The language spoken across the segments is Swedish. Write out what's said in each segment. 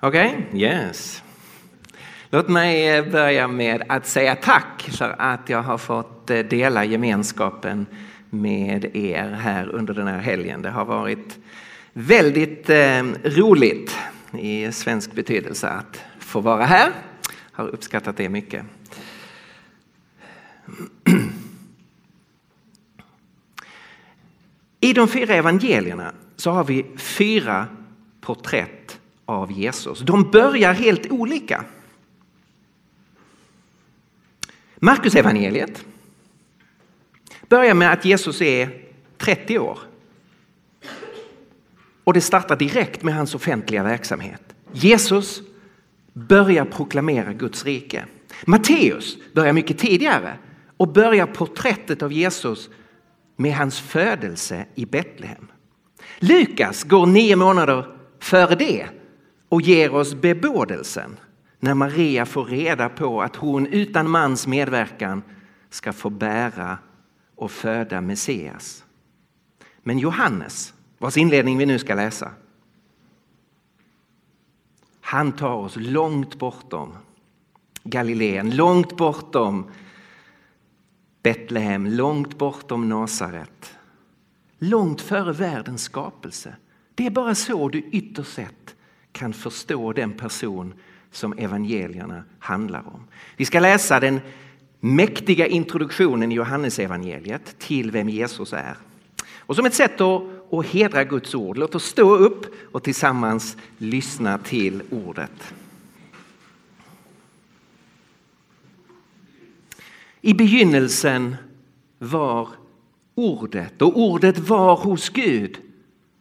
Okej, okay? yes. Låt mig eh, börja med att säga tack för att jag har fått eh, dela gemenskapen med er här under den här helgen. Det har varit väldigt eh, roligt i svensk betydelse att få vara här. Jag har uppskattat det mycket. I de fyra evangelierna så har vi fyra porträtt av Jesus. De börjar helt olika. Markus evangeliet börjar med att Jesus är 30 år. Och det startar direkt med hans offentliga verksamhet. Jesus börjar proklamera Guds rike. Matteus börjar mycket tidigare och börjar porträttet av Jesus med hans födelse i Betlehem. Lukas går nio månader före det och ger oss bebådelsen när Maria får reda på att hon utan mans medverkan ska få bära och föda Messias. Men Johannes, vars inledning vi nu ska läsa, han tar oss långt bortom Galileen, långt bortom Betlehem, långt bortom Nasaret. Långt före världens skapelse. Det är bara så du ytterst sett kan förstå den person som evangelierna handlar om. Vi ska läsa den mäktiga introduktionen i Johannesevangeliet till vem Jesus är. Och som ett sätt att, att hedra Guds ord, låt oss stå upp och tillsammans lyssna till ordet. I begynnelsen var ordet och ordet var hos Gud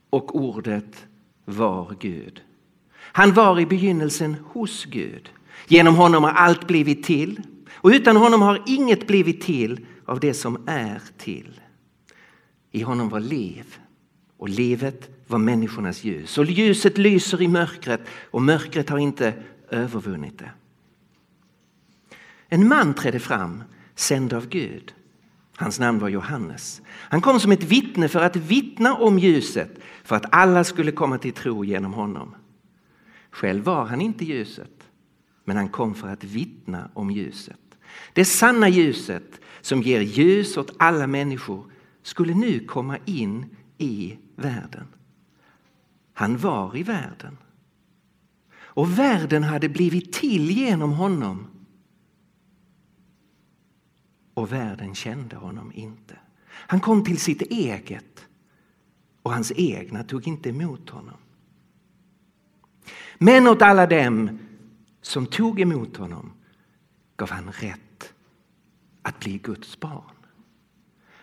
och ordet var Gud. Han var i begynnelsen hos Gud. Genom honom har allt blivit till och utan honom har inget blivit till av det som är till. I honom var liv och livet var människornas ljus och ljuset lyser i mörkret och mörkret har inte övervunnit det. En man trädde fram sänd av Gud. Hans namn var Johannes. Han kom som ett vittne för att vittna om ljuset för att alla skulle komma till tro genom honom. Själv var han inte ljuset, men han kom för att vittna om ljuset. Det sanna ljuset som ger ljus åt alla människor skulle nu komma in i världen. Han var i världen. Och världen hade blivit till genom honom och världen kände honom inte. Han kom till sitt eget och hans egna tog inte emot honom. Men åt alla dem som tog emot honom gav han rätt att bli Guds barn.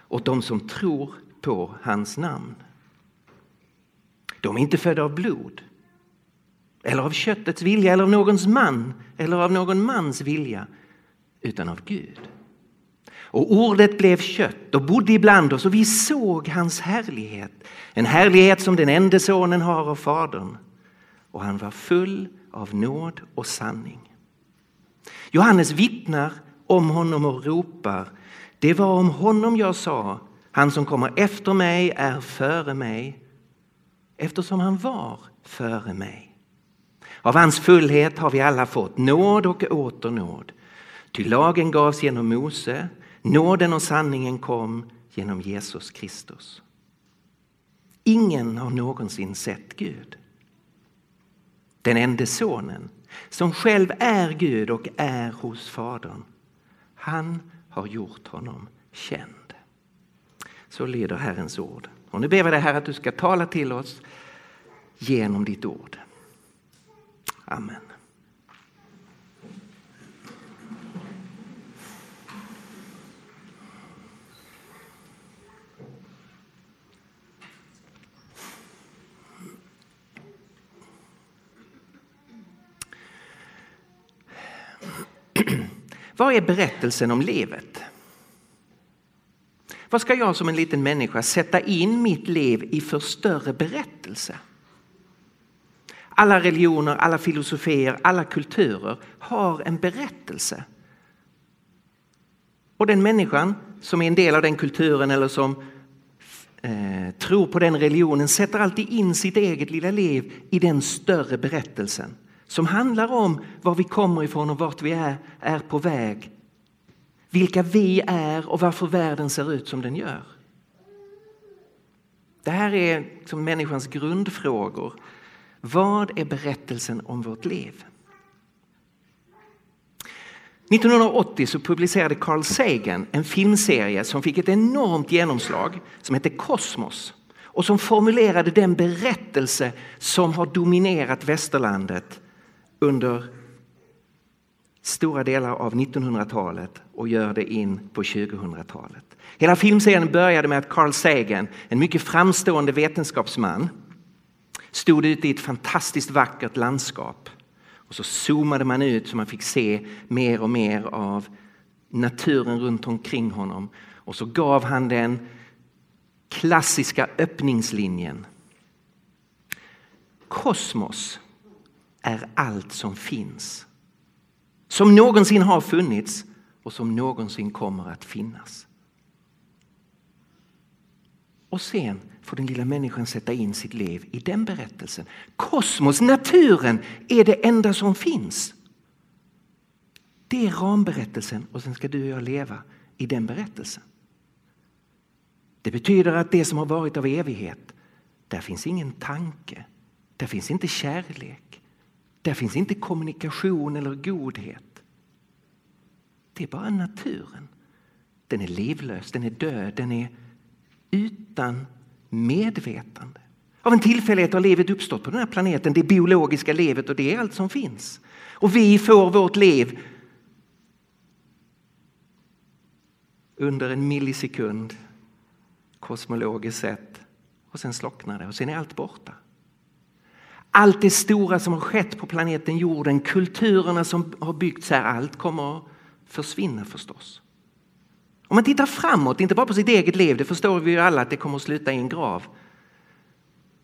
Åt de som tror på hans namn. De är inte födda av blod eller av köttets vilja eller av någons man eller av någon mans vilja utan av Gud. Och ordet blev kött och bodde ibland oss och vi såg hans härlighet. En härlighet som den enda sonen har av Fadern. Och han var full av nåd och sanning. Johannes vittnar om honom och ropar. Det var om honom jag sa, han som kommer efter mig är före mig, eftersom han var före mig. Av hans fullhet har vi alla fått nåd och åter nåd. Ty lagen gavs genom Mose, Nåden och sanningen kom genom Jesus Kristus. Ingen har någonsin sett Gud. Den enda sonen, som själv är Gud och är hos Fadern, han har gjort honom känd. Så lyder Herrens ord. Och nu ber vi dig Herre att du ska tala till oss genom ditt ord. Amen. Vad är berättelsen om livet? Vad ska jag som en liten människa sätta in mitt liv i för större berättelse? Alla religioner, alla filosofier, alla kulturer har en berättelse. Och den människan som är en del av den kulturen eller som eh, tror på den religionen sätter alltid in sitt eget lilla liv i den större berättelsen som handlar om var vi kommer ifrån och vart vi är, är på väg. Vilka vi är och varför världen ser ut som den gör. Det här är liksom människans grundfrågor. Vad är berättelsen om vårt liv? 1980 så publicerade Carl Sagan en filmserie som fick ett enormt genomslag som hette Kosmos och som formulerade den berättelse som har dominerat västerlandet under stora delar av 1900-talet och gör det in på 2000-talet. Hela filmserien började med att Carl Sagan, en mycket framstående vetenskapsman, stod ute i ett fantastiskt vackert landskap. Och så zoomade man ut så man fick se mer och mer av naturen runt omkring honom. Och så gav han den klassiska öppningslinjen. Kosmos är allt som finns. Som någonsin har funnits och som någonsin kommer att finnas. Och sen får den lilla människan sätta in sitt liv i den berättelsen. Kosmos, naturen, är det enda som finns. Det är ramberättelsen och sen ska du och jag leva i den berättelsen. Det betyder att det som har varit av evighet, där finns ingen tanke, där finns inte kärlek, där finns inte kommunikation eller godhet. Det är bara naturen. Den är livlös, den är död, den är utan medvetande. Av en tillfällighet har livet uppstått på den här planeten, det biologiska livet och det är allt som finns. Och vi får vårt liv under en millisekund kosmologiskt sett och sen slocknar det och sen är allt borta. Allt det stora som har skett på planeten jorden, kulturerna som har byggts här, allt kommer att försvinna förstås. Om man tittar framåt, inte bara på sitt eget liv, det förstår vi ju alla att det kommer att sluta i en grav.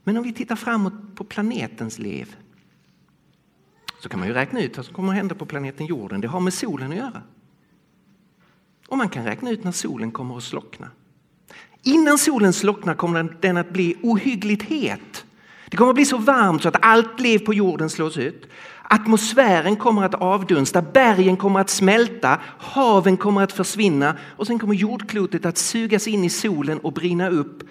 Men om vi tittar framåt på planetens liv så kan man ju räkna ut vad som kommer att hända på planeten jorden. Det har med solen att göra. Och man kan räkna ut när solen kommer att slockna. Innan solen slocknar kommer den att bli ohyggligt het. Det kommer att bli så varmt så att allt liv på jorden slås ut. Atmosfären kommer att avdunsta, bergen kommer att smälta, haven kommer att försvinna och sen kommer jordklotet att sugas in i solen och brinna upp.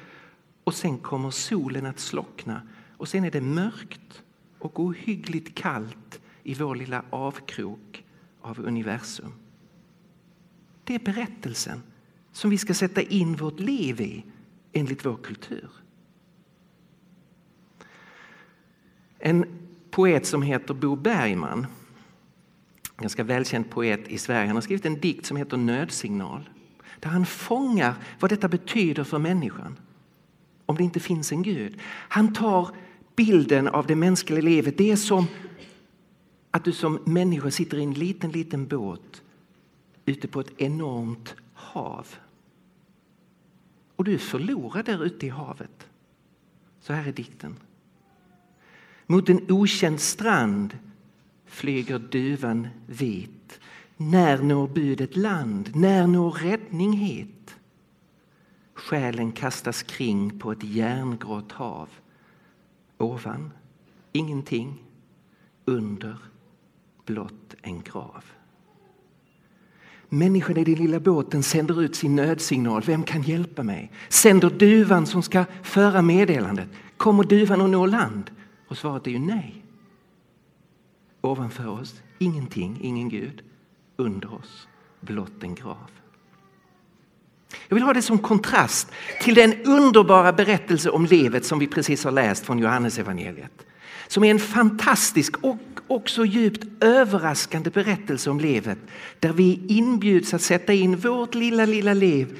Och sen kommer solen att slockna och sen är det mörkt och ohyggligt kallt i vår lilla avkrok av universum. Det är berättelsen som vi ska sätta in vårt liv i enligt vår kultur. En poet som heter Bo Bergman, ganska välkänd poet i Sverige, han har skrivit en dikt som heter Nödsignal. Där han fångar vad detta betyder för människan om det inte finns en Gud. Han tar bilden av det mänskliga livet. Det är som att du som människa sitter i en liten, liten båt ute på ett enormt hav. Och du är förlorad där ute i havet. Så här är dikten. Mot en okänd strand flyger duvan vit. När når budet land? När når räddning hit? Själen kastas kring på ett järngrått hav. Ovan ingenting, under blott en grav. Människan i den lilla båten sänder ut sin nödsignal. Vem kan hjälpa mig? Sänder duvan som ska föra meddelandet. Kommer duvan att nå land? Och svaret är ju nej. Ovanför oss ingenting, ingen Gud. Under oss blott en grav. Jag vill ha det som kontrast till den underbara berättelse om livet som vi precis har läst från Johannes evangeliet. Som är en fantastisk och också djupt överraskande berättelse om livet. Där vi inbjuds att sätta in vårt lilla, lilla liv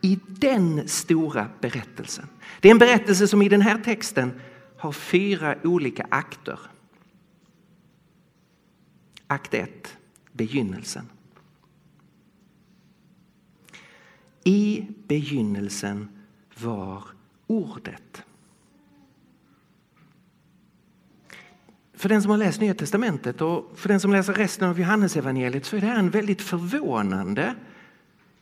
i den stora berättelsen. Det är en berättelse som i den här texten har fyra olika akter. Akt 1, begynnelsen. I begynnelsen var ordet. För den som har läst Nya Testamentet och för den som läser resten av Johannesevangeliet så är det här en väldigt förvånande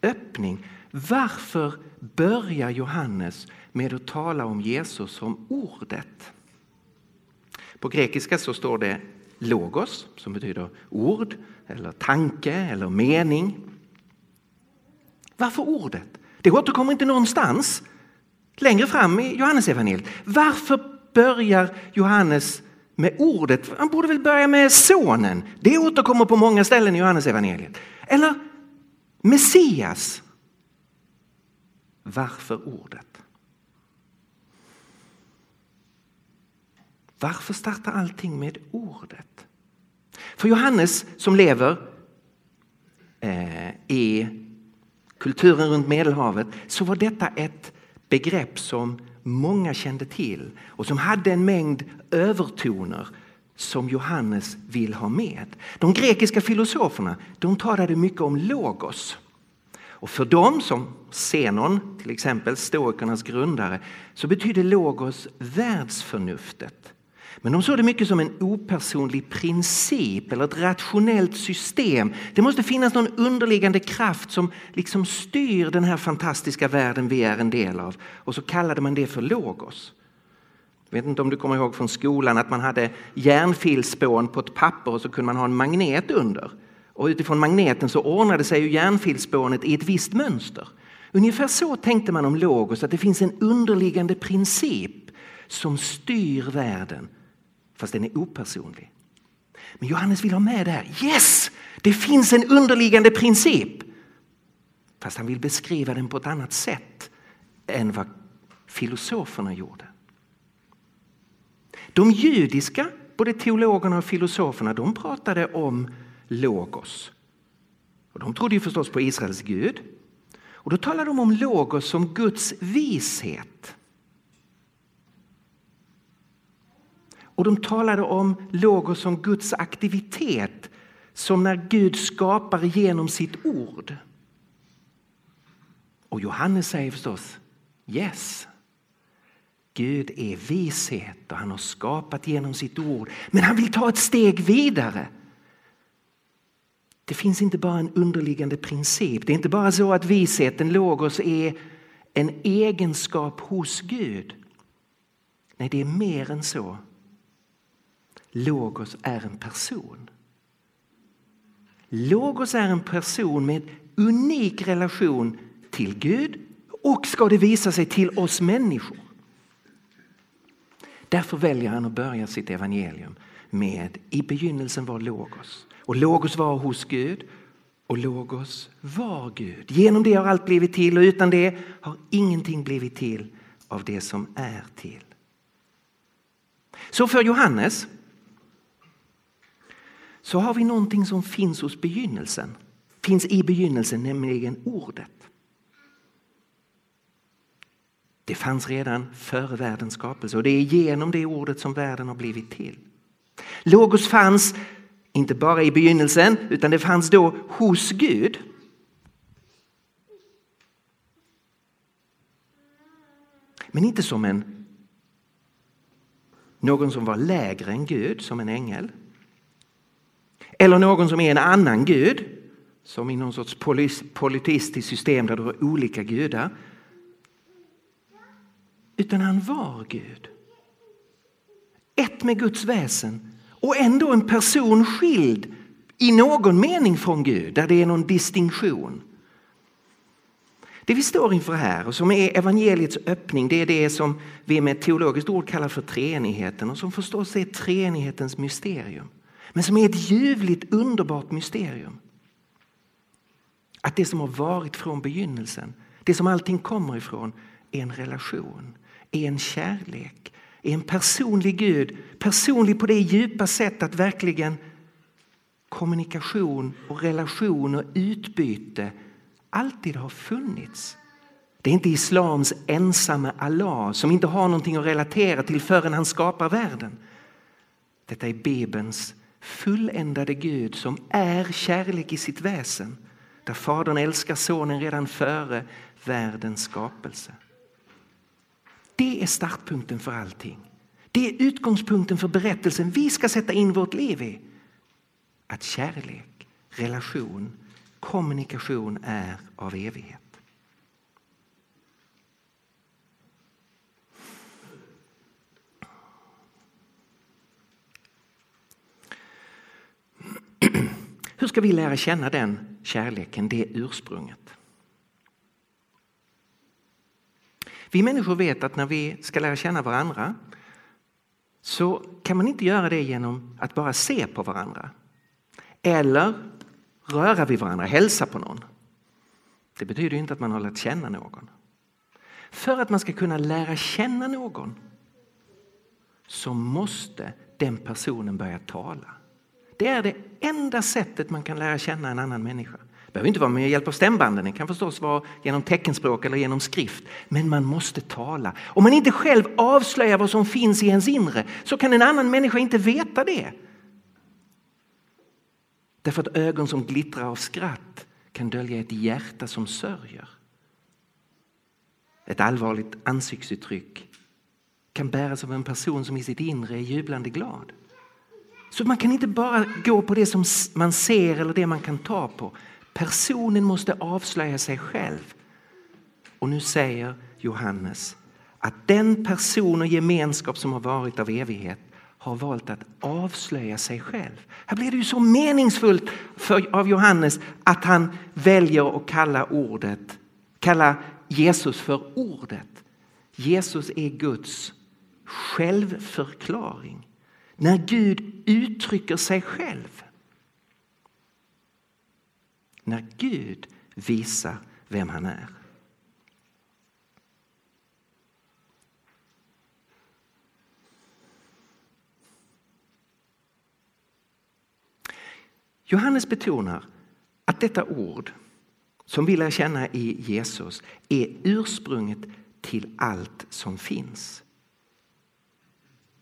öppning. Varför börjar Johannes med att tala om Jesus som ordet? På grekiska så står det logos som betyder ord eller tanke eller mening. Varför ordet? Det återkommer inte någonstans längre fram i Johannesevangeliet. Varför börjar Johannes med ordet? Han borde väl börja med sonen. Det återkommer på många ställen i Johannesevangeliet. Eller Messias. Varför ordet? Varför startar allting med ordet? För Johannes som lever eh, i kulturen runt Medelhavet så var detta ett begrepp som många kände till och som hade en mängd övertoner som Johannes vill ha med. De grekiska filosoferna de talade mycket om logos. Och för dem, som Zenon, till exempel stoikernas grundare, så betyder logos världsförnuftet. Men de såg det mycket som en opersonlig princip eller ett rationellt system. Det måste finnas någon underliggande kraft som liksom styr den här fantastiska världen vi är en del av. Och så kallade man det för logos. Jag vet inte om du kommer ihåg från skolan att man hade järnfilspån på ett papper och så kunde man ha en magnet under. Och utifrån magneten så ordnade sig ju järnfilspånet i ett visst mönster. Ungefär så tänkte man om logos, att det finns en underliggande princip som styr världen fast den är opersonlig. Men Johannes vill ha med det här. Yes, det finns en underliggande princip. Fast han vill beskriva den på ett annat sätt än vad filosoferna gjorde. De judiska, både teologerna och filosoferna, de pratade om logos. Och de trodde ju förstås på Israels Gud. Och då talade de om logos som Guds vishet. Och de talade om logos som Guds aktivitet, som när Gud skapar genom sitt ord. Och Johannes säger förstås yes. Gud är vishet och han har skapat genom sitt ord. Men han vill ta ett steg vidare. Det finns inte bara en underliggande princip. Det är inte bara så att visheten, logos, är en egenskap hos Gud. Nej, det är mer än så. Logos är en person. Logos är en person med unik relation till Gud och ska det visa sig till oss människor. Därför väljer han att börja sitt evangelium med i begynnelsen var Logos. Och Logos var hos Gud och Logos var Gud. Genom det har allt blivit till och utan det har ingenting blivit till av det som är till. Så för Johannes så har vi någonting som finns hos begynnelsen. Finns i begynnelsen, nämligen ordet. Det fanns redan före världens skapelse och det är genom det ordet som världen har blivit till. Logos fanns inte bara i begynnelsen utan det fanns då hos Gud. Men inte som en någon som var lägre än Gud, som en ängel. Eller någon som är en annan gud, som i någon sorts politistiskt system där du har olika gudar. Utan han var Gud. Ett med Guds väsen och ändå en person skild i någon mening från Gud, där det är någon distinktion. Det vi står inför här och som är evangeliets öppning, det är det som vi med ett teologiskt ord kallar för treenigheten och som förstås är treenighetens mysterium men som är ett ljuvligt underbart mysterium. Att det som har varit från begynnelsen, det som allting kommer ifrån, är en relation, är en kärlek, är en personlig Gud. Personlig på det djupa sätt att verkligen kommunikation och relation och utbyte alltid har funnits. Det är inte islams ensamma Allah som inte har någonting att relatera till förrän han skapar världen. Detta är Bibelns fulländade Gud som är kärlek i sitt väsen. Där Fadern älskar Sonen redan före världens skapelse. Det är startpunkten för allting. Det är utgångspunkten för berättelsen vi ska sätta in vårt liv i. Att kärlek, relation, kommunikation är av evighet. Hur ska vi lära känna den kärleken, det ursprunget? Vi människor vet att när vi ska lära känna varandra så kan man inte göra det genom att bara se på varandra eller röra vid varandra, hälsa på någon. Det betyder inte att man har lärt känna någon. För att man ska kunna lära känna någon så måste den personen börja tala. Det är det enda sättet man kan lära känna en annan människa. Det behöver inte vara med hjälp av stämbanden, det kan förstås vara genom teckenspråk eller genom skrift. Men man måste tala. Om man inte själv avslöjar vad som finns i ens inre så kan en annan människa inte veta det. Därför att ögon som glittrar av skratt kan dölja ett hjärta som sörjer. Ett allvarligt ansiktsuttryck kan bäras av en person som i sitt inre är jublande glad. Så man kan inte bara gå på det som man ser eller det man kan ta på. Personen måste avslöja sig själv. Och nu säger Johannes att den person och gemenskap som har varit av evighet har valt att avslöja sig själv. Här blir det ju så meningsfullt för, av Johannes att han väljer att kalla ordet, kalla Jesus för ordet. Jesus är Guds självförklaring. När Gud uttrycker sig själv. När Gud visar vem han är. Johannes betonar att detta ord som vi lär känna i Jesus är ursprunget till allt som finns.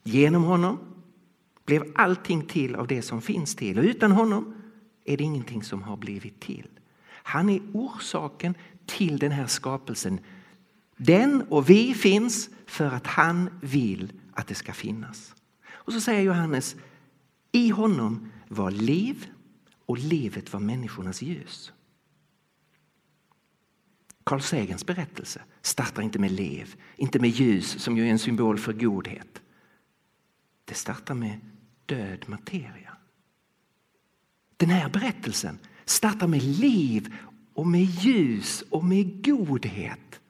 Genom honom blev allting till av det som finns till och utan honom är det ingenting som har blivit till. Han är orsaken till den här skapelsen. Den och vi finns för att han vill att det ska finnas. Och så säger Johannes, i honom var liv och livet var människornas ljus. Carl Sagans berättelse startar inte med lev, inte med ljus som ju är en symbol för godhet. Det startar med död materia. Den här berättelsen startar med liv och med ljus och med godhet.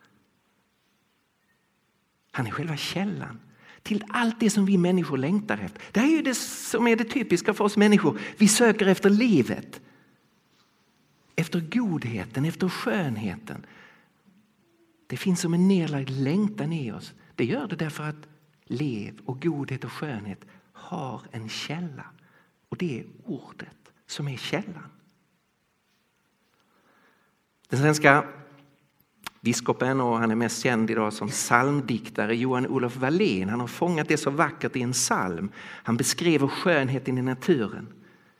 Han är själva källan till allt det som vi människor längtar efter. Det är ju det som är det typiska för oss människor. Vi söker efter livet. Efter godheten, efter skönheten. Det finns som en nedlagd längtan i oss. Det gör det därför att lev och godhet och skönhet har en källa. Och det är ordet som är källan. Den svenska biskopen och han är mest känd idag som psalmdiktare Johan-Olof Wallén. Han har fångat det så vackert i en psalm. Han beskriver skönheten i naturen,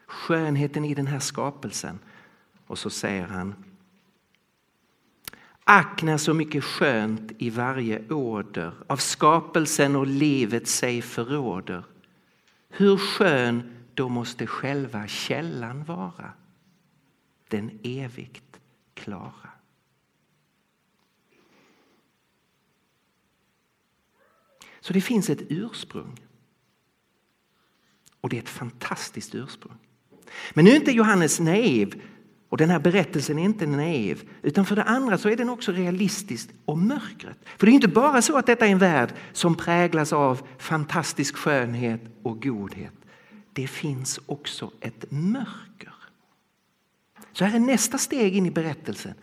skönheten i den här skapelsen. Och så säger han Ack när så mycket skönt i varje åder av skapelsen och livet sig förråder. Hur skön då måste själva källan vara, den evigt klara. Så det finns ett ursprung. Och det är ett fantastiskt ursprung. Men nu är inte Johannes naiv och den här berättelsen är inte naiv. Utan för det andra så är den också realistisk om mörkret. För det är inte bara så att detta är en värld som präglas av fantastisk skönhet och godhet. Det finns också ett mörker. Så här är nästa steg in i berättelsen.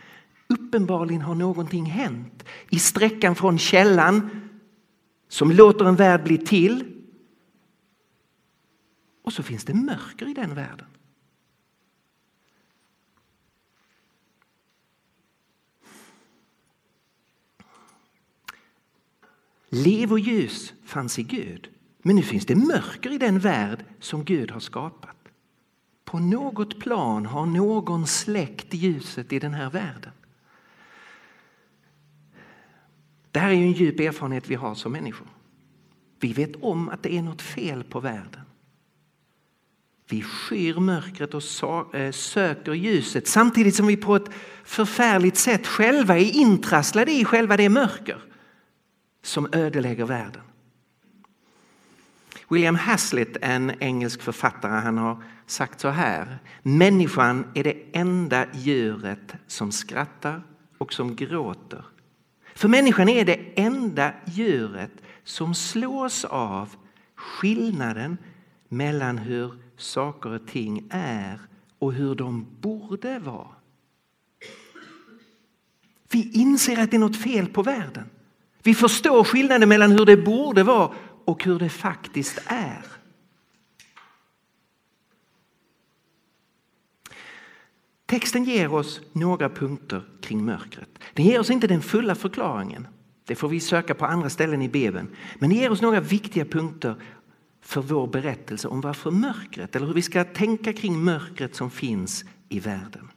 Uppenbarligen har någonting hänt i sträckan från källan som låter en värld bli till. Och så finns det mörker i den världen. Liv och ljus fanns i Gud. Men nu finns det mörker i den värld som Gud har skapat. På något plan har någon släckt ljuset i den här världen. Det här är ju en djup erfarenhet vi har som människor. Vi vet om att det är något fel på världen. Vi skyr mörkret och eh, söker ljuset samtidigt som vi på ett förfärligt sätt själva är intrasslade i själva det mörker som ödelägger världen. William Hazlitt, en engelsk författare, han har sagt så här. Människan är det enda djuret som skrattar och som gråter. För människan är det enda djuret som slås av skillnaden mellan hur saker och ting är och hur de borde vara. Vi inser att det är något fel på världen. Vi förstår skillnaden mellan hur det borde vara och hur det faktiskt är. Texten ger oss några punkter kring mörkret. Den ger oss inte den fulla förklaringen. Det får vi söka på andra ställen i Bibeln. Men den ger oss några viktiga punkter för vår berättelse om varför mörkret, eller hur vi ska tänka kring mörkret som finns i världen.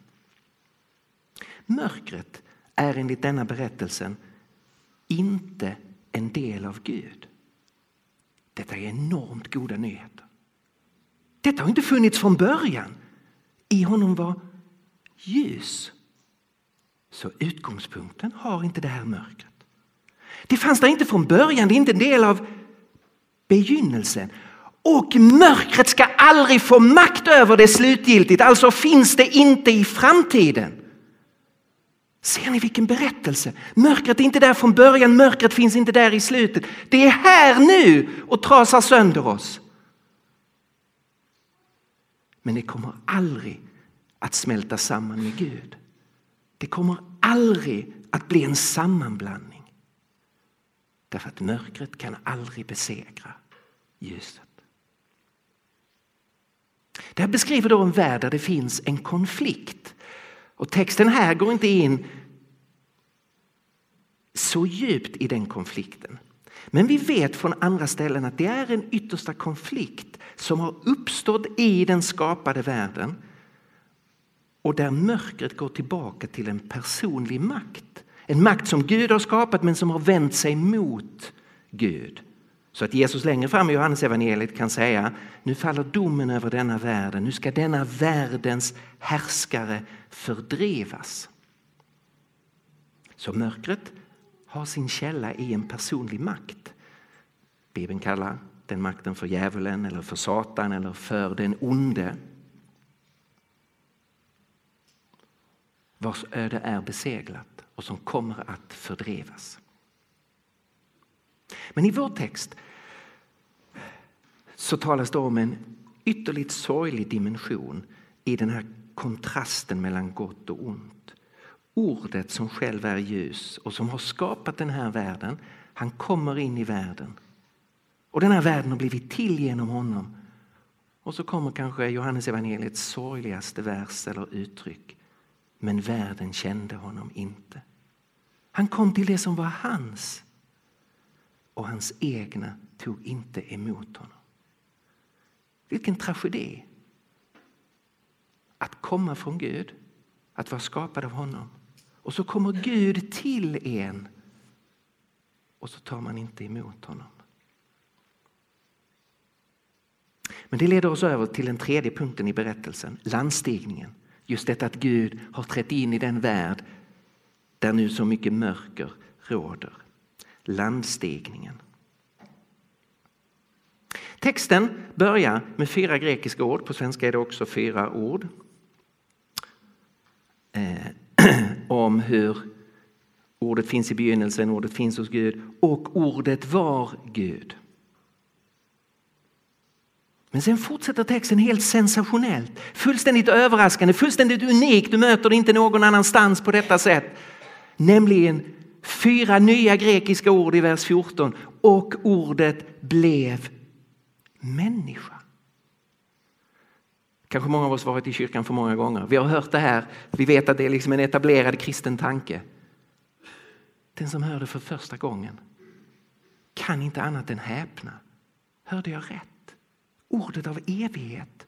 Mörkret är enligt denna berättelsen inte en del av Gud. Detta är enormt goda nyheter. Detta har inte funnits från början. I honom var ljus. Så utgångspunkten har inte det här mörkret. Det fanns där inte från början, det är inte en del av begynnelsen. Och mörkret ska aldrig få makt över det slutgiltigt, alltså finns det inte i framtiden. Ser ni vilken berättelse? Mörkret är inte där från början, mörkret finns inte där i slutet. Det är här nu och trasar sönder oss. Men det kommer aldrig att smälta samman med Gud. Det kommer aldrig att bli en sammanblandning. Därför att mörkret kan aldrig besegra ljuset. Det här beskriver då en värld där det finns en konflikt. Och texten här går inte in så djupt i den konflikten. Men vi vet från andra ställen att det är en yttersta konflikt som har uppstått i den skapade världen och där mörkret går tillbaka till en personlig makt. En makt som Gud har skapat men som har vänt sig mot Gud. Så att Jesus längre fram i Johannes evangeliet kan säga nu faller domen över denna världen. Nu ska denna världens härskare fördrevas. Så mörkret har sin källa i en personlig makt. Bibeln kallar den makten för djävulen eller för Satan eller för den onde. Vars öde är beseglat och som kommer att fördrevas. Men i vår text så talas det om en ytterligt sorglig dimension i den här kontrasten mellan gott och ont. Ordet som själv är ljus och som har skapat den här världen, han kommer in i världen. Och den här världen har blivit till genom honom. Och så kommer kanske Johannes evangeliets sorgligaste vers eller uttryck. Men världen kände honom inte. Han kom till det som var hans och hans egna tog inte emot honom. Vilken tragedi! Att komma från Gud, att vara skapad av honom. Och så kommer Gud till en och så tar man inte emot honom. Men det leder oss över till den tredje punkten i berättelsen, landstigningen. Just detta att Gud har trätt in i den värld där nu så mycket mörker råder. Landstigningen. Texten börjar med fyra grekiska ord. På svenska är det också fyra ord. Eh, om hur ordet finns i begynnelsen, ordet finns hos Gud och ordet var Gud. Men sen fortsätter texten helt sensationellt, fullständigt överraskande, fullständigt unikt. Du möter det inte någon annanstans på detta sätt. Nämligen fyra nya grekiska ord i vers 14 och ordet blev människa. Kanske många av oss varit i kyrkan för många gånger. Vi har hört det här. Vi vet att det är liksom en etablerad kristen tanke. Den som hör det för första gången kan inte annat än häpna. Hörde jag rätt? Ordet av evighet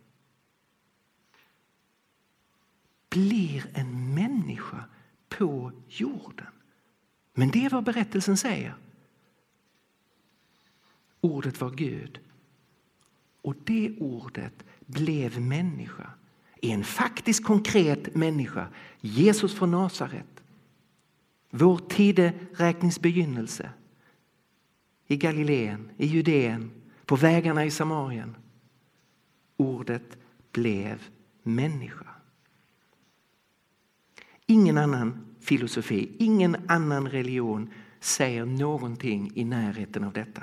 blir en människa på jorden. Men det är vad berättelsen säger. Ordet var Gud och det ordet blev människa. En faktisk konkret människa. Jesus från Nasaret. Vår tideräknings begynnelse. I Galileen, i Judeen, på vägarna i Samarien. Ordet blev människa. Ingen annan filosofi, ingen annan religion säger någonting i närheten av detta.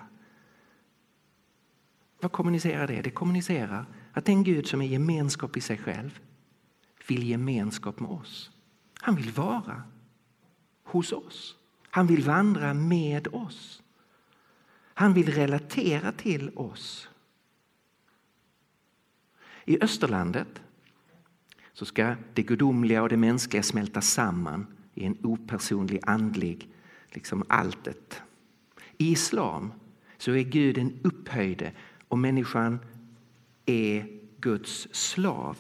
Vad kommunicerar det? Det kommunicerar att den Gud som är gemenskap i sig själv vill gemenskap med oss. Han vill vara hos oss. Han vill vandra med oss. Han vill relatera till oss. I Österlandet så ska det gudomliga och det mänskliga smälta samman i en opersonlig andlig liksom alltet. I islam så är Gud den upphöjde och människan är Guds slav.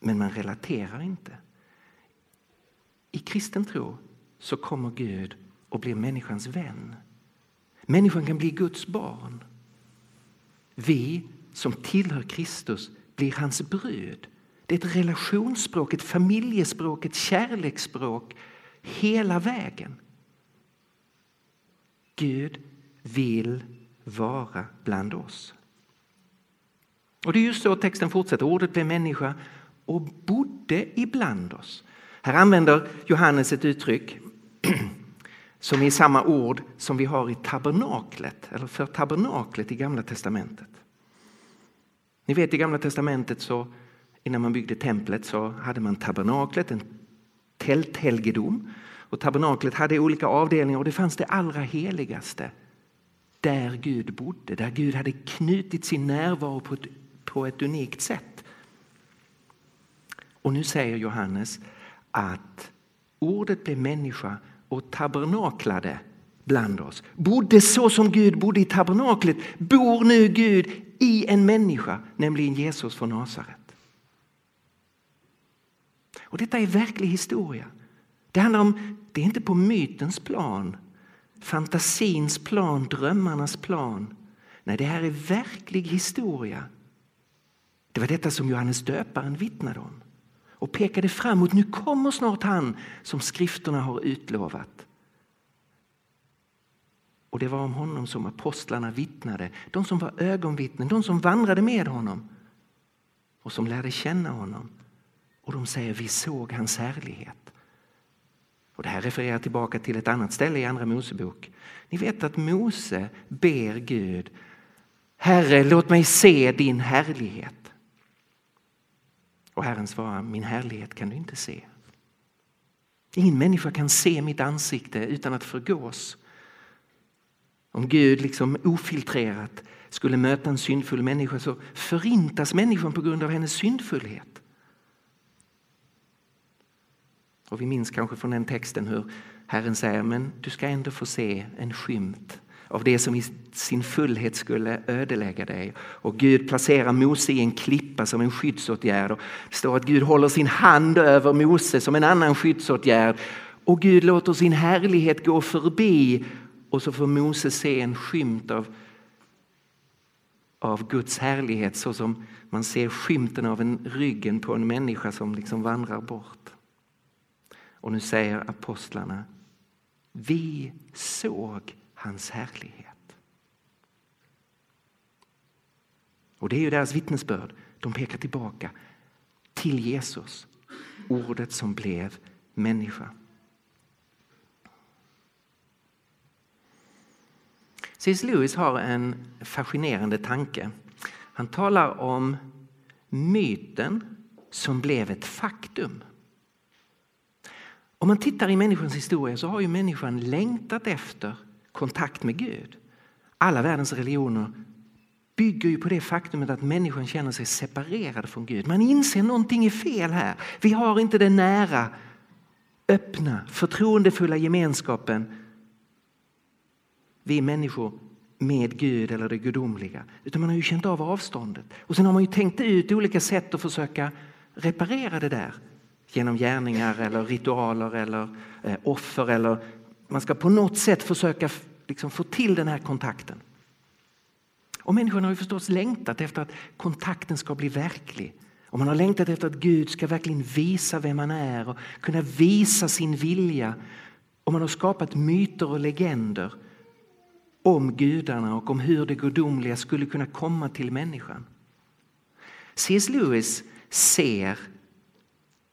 Men man relaterar inte. I kristen tro så kommer Gud och blir människans vän. Människan kan bli Guds barn. Vi som tillhör Kristus blir hans brud. Det är ett relationsspråk, ett familjespråk, ett kärleksspråk hela vägen. Gud vill vara bland oss. Och det är just så texten fortsätter. Ordet blev människa och bodde ibland oss. Här använder Johannes ett uttryck som är samma ord som vi har i tabernaklet, eller för tabernaklet i Gamla testamentet. Ni vet i Gamla testamentet så innan man byggde templet så hade man tabernaklet, en tälthelgedom. Och tabernaklet hade olika avdelningar och det fanns det allra heligaste där Gud bodde, där Gud hade knutit sin närvaro på ett, på ett unikt sätt. Och nu säger Johannes att ordet blev människa och tabernaklade bland oss. Bodde så som Gud bodde i tabernaklet, bor nu Gud i en människa, nämligen Jesus från Nasaret. Och detta är verklig historia. Det handlar om, det är inte på mytens plan, fantasins plan, drömmarnas plan. Nej, det här är verklig historia. Det var detta som Johannes döparen vittnade om och pekade framåt. Nu kommer snart han som skrifterna har utlovat. Och det var om honom som apostlarna vittnade, de som var ögonvittnen, de som vandrade med honom och som lärde känna honom. Och de säger vi såg hans härlighet. Och det här refererar tillbaka till ett annat ställe i Andra Mosebok. Ni vet att Mose ber Gud Herre, låt mig se din härlighet. Och Herren svarar, min härlighet kan du inte se. Ingen människa kan se mitt ansikte utan att förgås. Om Gud liksom ofiltrerat skulle möta en syndfull människa så förintas människan på grund av hennes syndfullhet. Och vi minns kanske från den texten hur Herren säger men du ska ändå få se en skymt av det som i sin fullhet skulle ödelägga dig. Och Gud placerar Mose i en klippa som en skyddsåtgärd. Och det står att Gud håller sin hand över Mose som en annan skyddsåtgärd. Och Gud låter sin härlighet gå förbi och så får Mose se en skymt av, av Guds härlighet så som man ser skymten av en ryggen på en människa som liksom vandrar bort. Och nu säger apostlarna, vi såg hans härlighet. Och det är ju deras vittnesbörd. De pekar tillbaka till Jesus, ordet som blev människa. C.S. Lewis har en fascinerande tanke. Han talar om myten som blev ett faktum. Om man tittar i människans historia så har ju människan längtat efter kontakt med Gud. Alla världens religioner bygger ju på det faktumet att människan känner sig separerad från Gud. Man inser att någonting är fel här. Vi har inte den nära, öppna, förtroendefulla gemenskapen vi människor med Gud eller det gudomliga. Utan man har ju känt av avståndet. Och sen har man ju tänkt ut olika sätt att försöka reparera det där genom gärningar eller ritualer eller eh, offer. Eller man ska på något sätt försöka liksom, få till den här kontakten. Och människan har ju förstås längtat efter att kontakten ska bli verklig. Och man har längtat efter att Gud ska verkligen visa vem man är och kunna visa sin vilja. Och man har skapat myter och legender om gudarna och om hur det gudomliga skulle kunna komma till människan. C.S. Lewis ser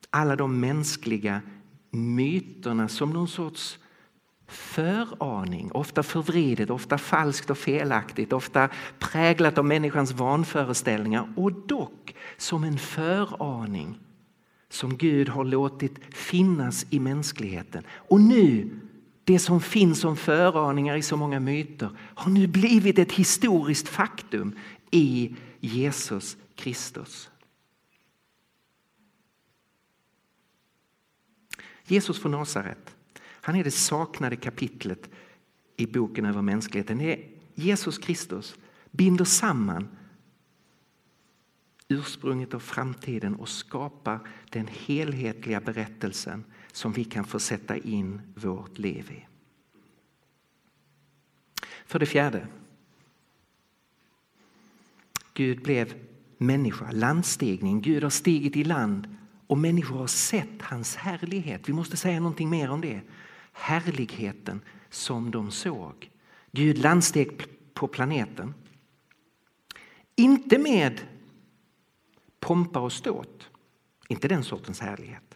alla de mänskliga myterna som någon sorts föraning, ofta förvridet, ofta falskt och felaktigt, ofta präglat av människans vanföreställningar och dock som en föraning som Gud har låtit finnas i mänskligheten. Och nu, det som finns som föraningar i så många myter har nu blivit ett historiskt faktum i Jesus Kristus. Jesus från Nasaret, han är det saknade kapitlet i boken över mänskligheten. Det är Jesus Kristus binder samman ursprunget och framtiden och skapar den helhetliga berättelsen som vi kan få sätta in vårt liv i. För det fjärde. Gud blev människa, landstigning. Gud har stigit i land och människor har sett hans härlighet. Vi måste säga någonting mer om det. Härligheten som de såg. Gud landsteg på planeten. Inte med pompa och ståt. Inte den sortens härlighet.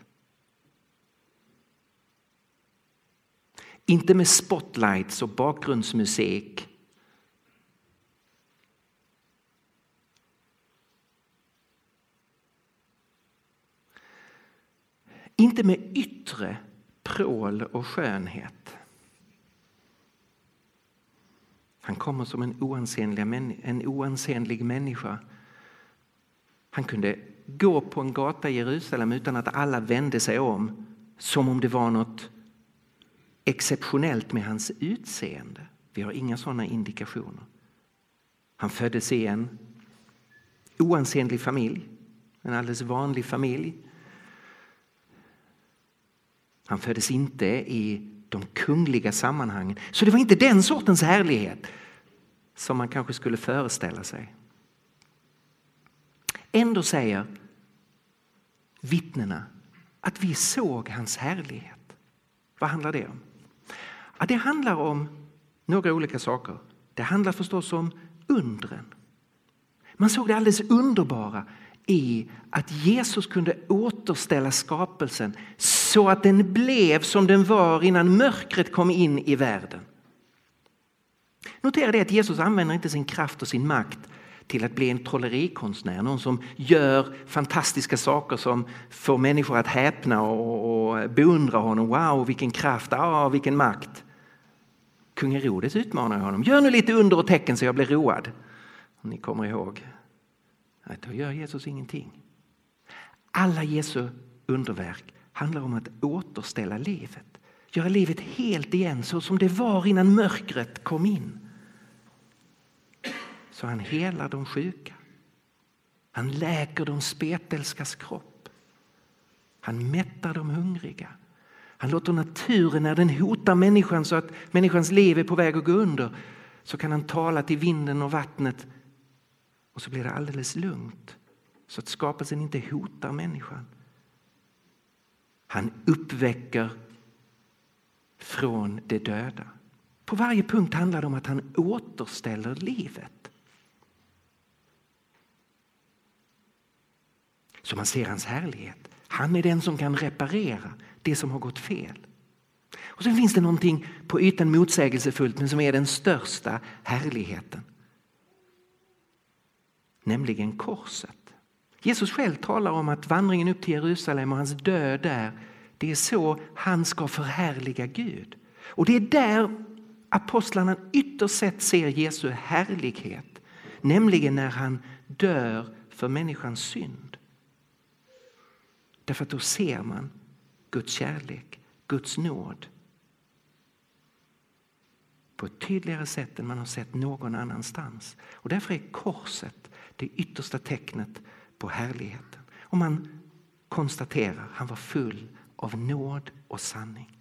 Inte med spotlights och bakgrundsmusik. Inte med yttre prål och skönhet. Han kommer som en oansenlig, en oansenlig människa han kunde gå på en gata i Jerusalem utan att alla vände sig om som om det var något exceptionellt med hans utseende. Vi har inga sådana indikationer. Han föddes i en oansenlig familj, en alldeles vanlig familj. Han föddes inte i de kungliga sammanhangen. Så det var inte den sortens härlighet som man kanske skulle föreställa sig. Ändå säger vittnena att vi såg hans härlighet. Vad handlar det om? Ja, det handlar om några olika saker. Det handlar förstås om undren. Man såg det alldeles underbara i att Jesus kunde återställa skapelsen så att den blev som den var innan mörkret kom in i världen. Notera det att Jesus använder inte sin kraft och sin makt till att bli en trollerikonstnär. Någon som gör fantastiska saker som får människor att häpna och, och beundra honom. Wow, vilken kraft, ah, vilken makt. Kung Herodes utmanar honom. Gör nu lite under och tecken så jag blir road. Om ni kommer ihåg. Nej, då gör Jesus ingenting. Alla Jesu underverk handlar om att återställa livet. Göra livet helt igen så som det var innan mörkret kom in så han helar de sjuka. Han läker de spetälskas kropp. Han mättar de hungriga. Han låter naturen, när den hotar människan så att människans liv är på väg att gå under, så kan han tala till vinden och vattnet och så blir det alldeles lugnt så att skapelsen inte hotar människan. Han uppväcker från de döda. På varje punkt handlar det om att han återställer livet. så man ser hans härlighet. Han är den som kan reparera det som har gått fel. Och Sen finns det någonting på ytan motsägelsefullt men som är den största härligheten. Nämligen korset. Jesus själv talar om att vandringen upp till Jerusalem och hans död där, det är så han ska förhärliga Gud. Och det är där apostlarna ytterst sett ser Jesu härlighet. Nämligen när han dör för människans synd. Därför att då ser man Guds kärlek, Guds nåd på ett tydligare sätt än man har sett någon annanstans. Och därför är korset det yttersta tecknet på härligheten. Och man konstaterar han var full av nåd och sanning.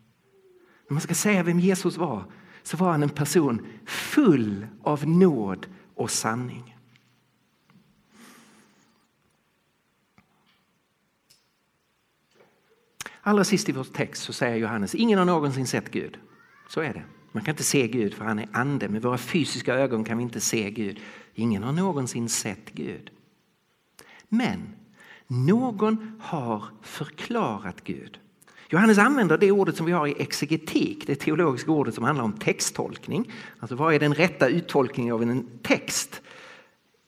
När man ska säga vem Jesus var så var han en person full av nåd och sanning. Allra sist i vår text så säger Johannes, ingen har någonsin sett Gud. Så är det. Man kan inte se Gud för han är ande. Med våra fysiska ögon kan vi inte se Gud. Ingen har någonsin sett Gud. Men någon har förklarat Gud. Johannes använder det ordet som vi har i exegetik, det teologiska ordet som handlar om texttolkning. Alltså vad är den rätta uttolkningen av en text?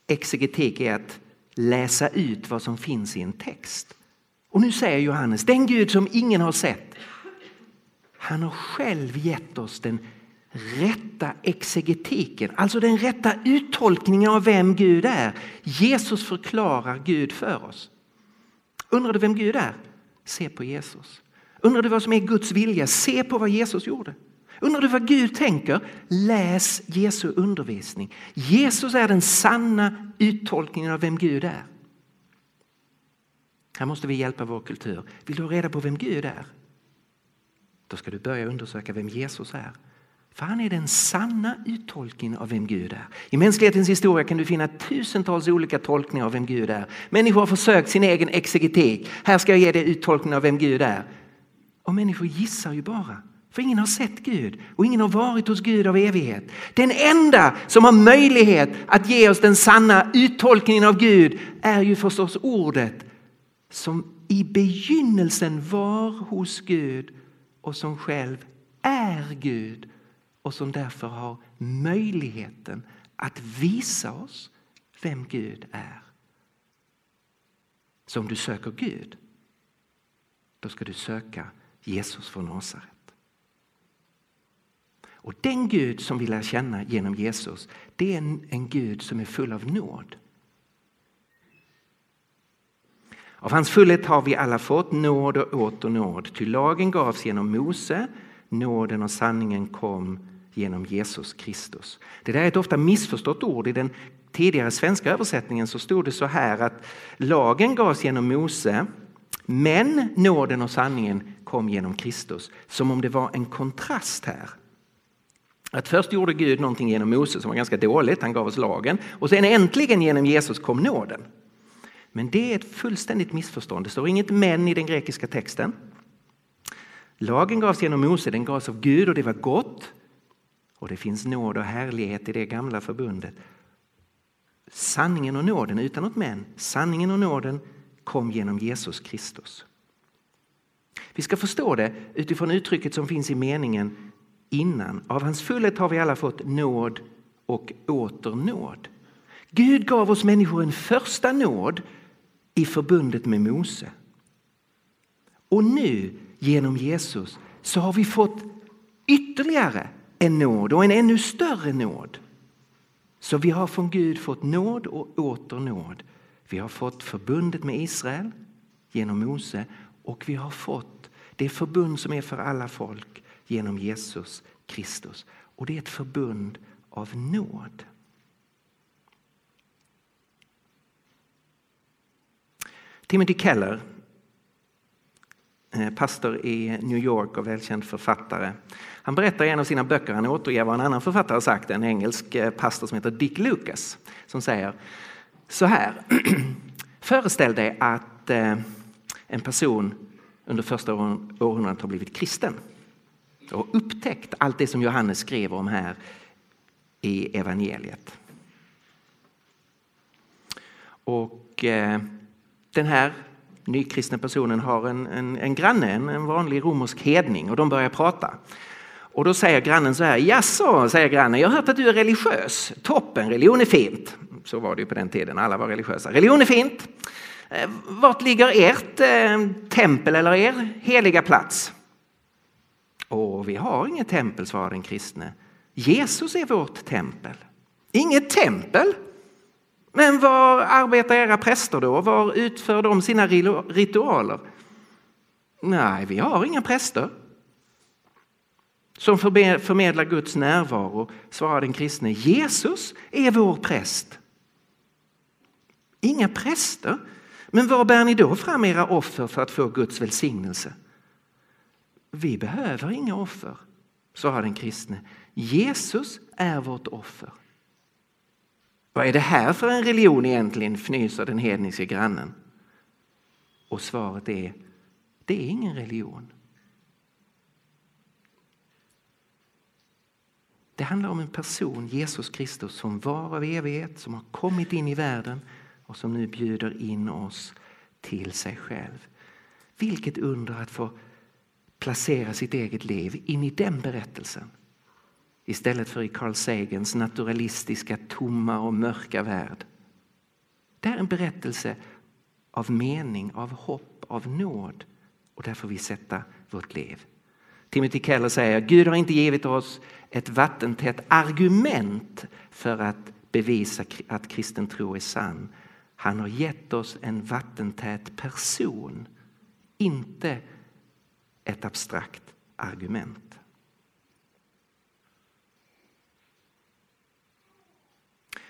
Exegetik är att läsa ut vad som finns i en text. Och nu säger Johannes, den Gud som ingen har sett, han har själv gett oss den rätta exegetiken, alltså den rätta uttolkningen av vem Gud är. Jesus förklarar Gud för oss. Undrar du vem Gud är? Se på Jesus. Undrar du vad som är Guds vilja? Se på vad Jesus gjorde. Undrar du vad Gud tänker? Läs Jesu undervisning. Jesus är den sanna uttolkningen av vem Gud är. Här måste vi hjälpa vår kultur. Vill du ha reda på vem Gud är? Då ska du börja undersöka vem Jesus är. För han är den sanna uttolkningen av vem Gud är. I mänsklighetens historia kan du finna tusentals olika tolkningar av vem Gud är. Människor har försökt sin egen exegetik. Här ska jag ge dig uttolkningen av vem Gud är. Och människor gissar ju bara. För ingen har sett Gud och ingen har varit hos Gud av evighet. Den enda som har möjlighet att ge oss den sanna uttolkningen av Gud är ju förstås ordet som i begynnelsen var hos Gud och som själv är Gud och som därför har möjligheten att visa oss vem Gud är. Så om du söker Gud, då ska du söka Jesus från Nasaret. Och den Gud som vi lär känna genom Jesus, det är en, en Gud som är full av nåd. Av hans fullhet har vi alla fått nåd och åter nåd. Ty lagen gavs genom Mose, nåden och sanningen kom genom Jesus Kristus. Det där är ett ofta missförstått ord. I den tidigare svenska översättningen så stod det så här att lagen gavs genom Mose, men nåden och sanningen kom genom Kristus. Som om det var en kontrast här. Att först gjorde Gud någonting genom Mose som var ganska dåligt, han gav oss lagen. Och sen äntligen genom Jesus kom nåden. Men det är ett fullständigt missförstånd. Det står inget men i den grekiska texten. Lagen gavs genom Mose, den gavs av Gud och det var gott. Och det finns nåd och härlighet i det gamla förbundet. Sanningen och nåden, utan något men, sanningen och nåden kom genom Jesus Kristus. Vi ska förstå det utifrån uttrycket som finns i meningen innan. Av hans fullhet har vi alla fått nåd och åter nåd. Gud gav oss människor en första nåd i förbundet med Mose. Och nu genom Jesus så har vi fått ytterligare en nåd och en ännu större nåd. Så vi har från Gud fått nåd och åter nåd. Vi har fått förbundet med Israel genom Mose och vi har fått det förbund som är för alla folk genom Jesus Kristus. Och det är ett förbund av nåd. Timothy Keller, Eh, pastor i New York och välkänd författare. Han berättar i en av sina böcker, han återger vad en annan författare sagt, en engelsk eh, pastor som heter Dick Lucas, som säger så här. Föreställ dig att eh, en person under första århundradet har blivit kristen och upptäckt allt det som Johannes skrev om här i evangeliet. Och den här nykristna personen har en, en, en granne, en, en vanlig romersk hedning och de börjar prata. Och då säger grannen så här, jaså, säger grannen, jag har hört att du är religiös. Toppen, religion är fint. Så var det ju på den tiden, alla var religiösa. Religion är fint. Eh, vart ligger ert eh, tempel eller er heliga plats? Och vi har inget tempel, svarar den kristne. Jesus är vårt tempel. Inget tempel? Men var arbetar era präster då? Var utför de sina ritualer? Nej, vi har inga präster som förmedlar Guds närvaro, svarar den kristne. Jesus är vår präst. Inga präster? Men var bär ni då fram era offer för att få Guds välsignelse? Vi behöver inga offer, svarar den kristne. Jesus är vårt offer. Vad är det här för en religion egentligen, fnyser den hedniske grannen. Och svaret är, det är ingen religion. Det handlar om en person, Jesus Kristus, som var av evighet, som har kommit in i världen och som nu bjuder in oss till sig själv. Vilket under att få placera sitt eget liv in i den berättelsen istället för i Carl Sagans naturalistiska, tomma och mörka värld. Det är en berättelse av mening, av hopp, av nåd och där får vi sätta vårt liv. Timothy Keller säger Gud har inte givit oss ett vattentätt argument för att bevisa att kristen tro är sann. Han har gett oss en vattentät person, inte ett abstrakt argument.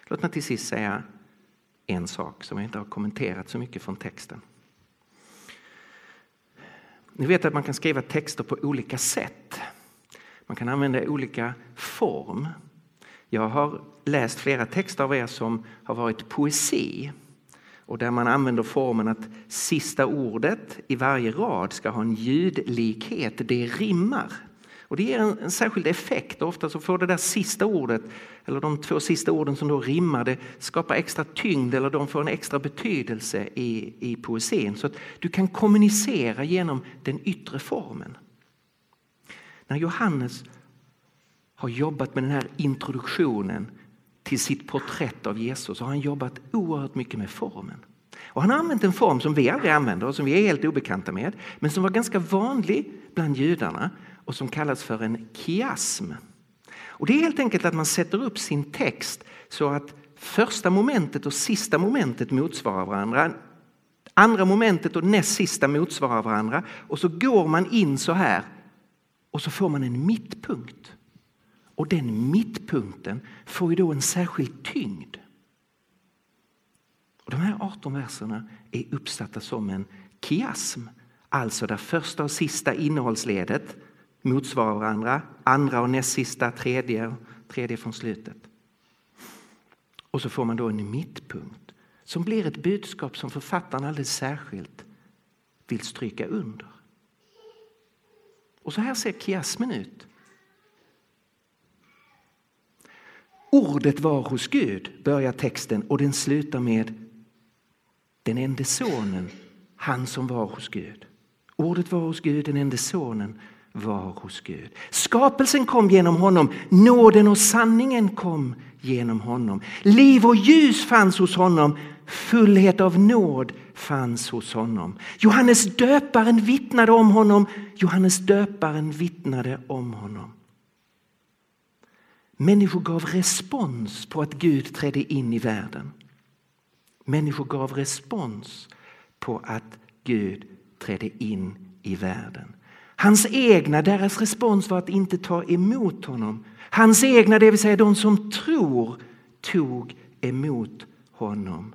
Låt mig till sist säga en sak som jag inte har kommenterat så mycket från texten. Ni vet att man kan skriva texter på olika sätt. Man kan använda olika form. Jag har läst flera texter av er som har varit poesi och där man använder formen att sista ordet i varje rad ska ha en ljudlikhet, det rimmar. Och det ger en, en särskild effekt. Ofta så får det där sista ordet, eller de två sista orden som då rimmar, det skapar extra tyngd eller de får en extra betydelse i, i poesin. Så att du kan kommunicera genom den yttre formen. När Johannes har jobbat med den här introduktionen till sitt porträtt av Jesus har han jobbat oerhört mycket med formen. Och han har använt en form som vi aldrig använder och som vi är helt obekanta med men som var ganska vanlig bland judarna och som kallas för en kiasm. Och det är helt enkelt att man sätter upp sin text så att första momentet och sista momentet motsvarar varandra. Andra momentet och näst sista motsvarar varandra och så går man in så här och så får man en mittpunkt. Och den mittpunkten får ju då en särskild tyngd. Och de här 18 verserna är uppsatta som en kiasm, alltså där första och sista innehållsledet motsvarar varandra. Andra och näst sista, tredje, tredje från slutet. Och så får man då en mittpunkt som blir ett budskap som författaren alldeles särskilt vill stryka under. Och så här ser kiasmen ut. Ordet var hos Gud, börjar texten och den slutar med den enda sonen, han som var hos Gud. Ordet var hos Gud, den enda sonen var hos Gud. Skapelsen kom genom honom, nåden och sanningen kom genom honom. Liv och ljus fanns hos honom, fullhet av nåd fanns hos honom. Johannes döparen vittnade om honom, Johannes döparen vittnade om honom. Människor gav respons på att Gud trädde in i världen. Människor gav respons på att Gud trädde in i världen. Hans egna, deras respons var att inte ta emot honom. Hans egna, det vill säga de som tror, tog emot honom.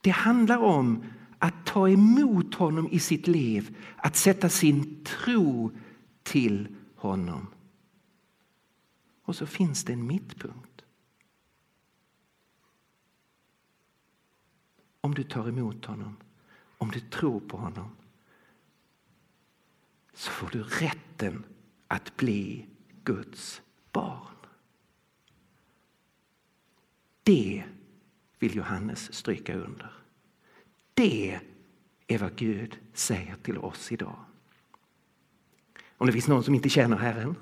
Det handlar om att ta emot honom i sitt liv, att sätta sin tro till honom. Och så finns det en mittpunkt. Om du tar emot honom, om du tror på honom så får du rätten att bli Guds barn. Det vill Johannes stryka under. Det är vad Gud säger till oss idag. Om det finns någon som inte känner Herren.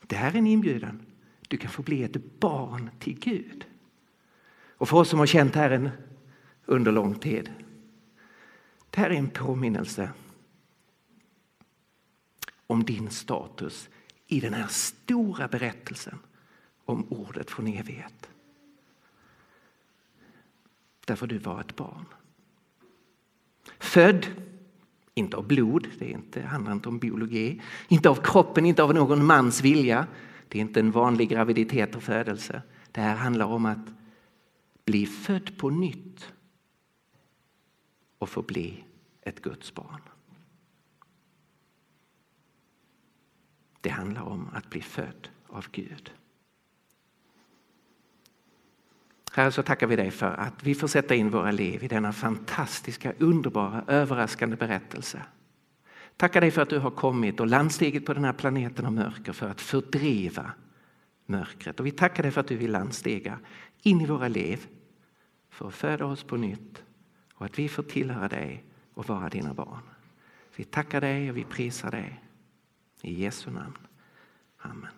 Det här är en inbjudan. Du kan få bli ett barn till Gud. Och för oss som har känt Herren under lång tid det här är en påminnelse om din status i den här stora berättelsen om ordet från evighet. Därför du var ett barn. Född, inte av blod, det, är inte, handlar inte om biologi, inte av kroppen, inte av någon mans vilja. Det är inte en vanlig graviditet och födelse. Det här handlar om att bli född på nytt och få bli ett Guds barn. Det handlar om att bli född av Gud. Herre, så tackar vi dig för att vi får sätta in våra liv i denna fantastiska, underbara, överraskande berättelse. Tackar dig för att du har kommit och landstigit på den här planeten av mörker för att fördriva mörkret. Och vi tackar dig för att du vill landstiga in i våra liv för att föda oss på nytt och att vi får tillhöra dig och vara dina barn. Vi tackar dig och vi prisar dig. I Jesu namn. Amen.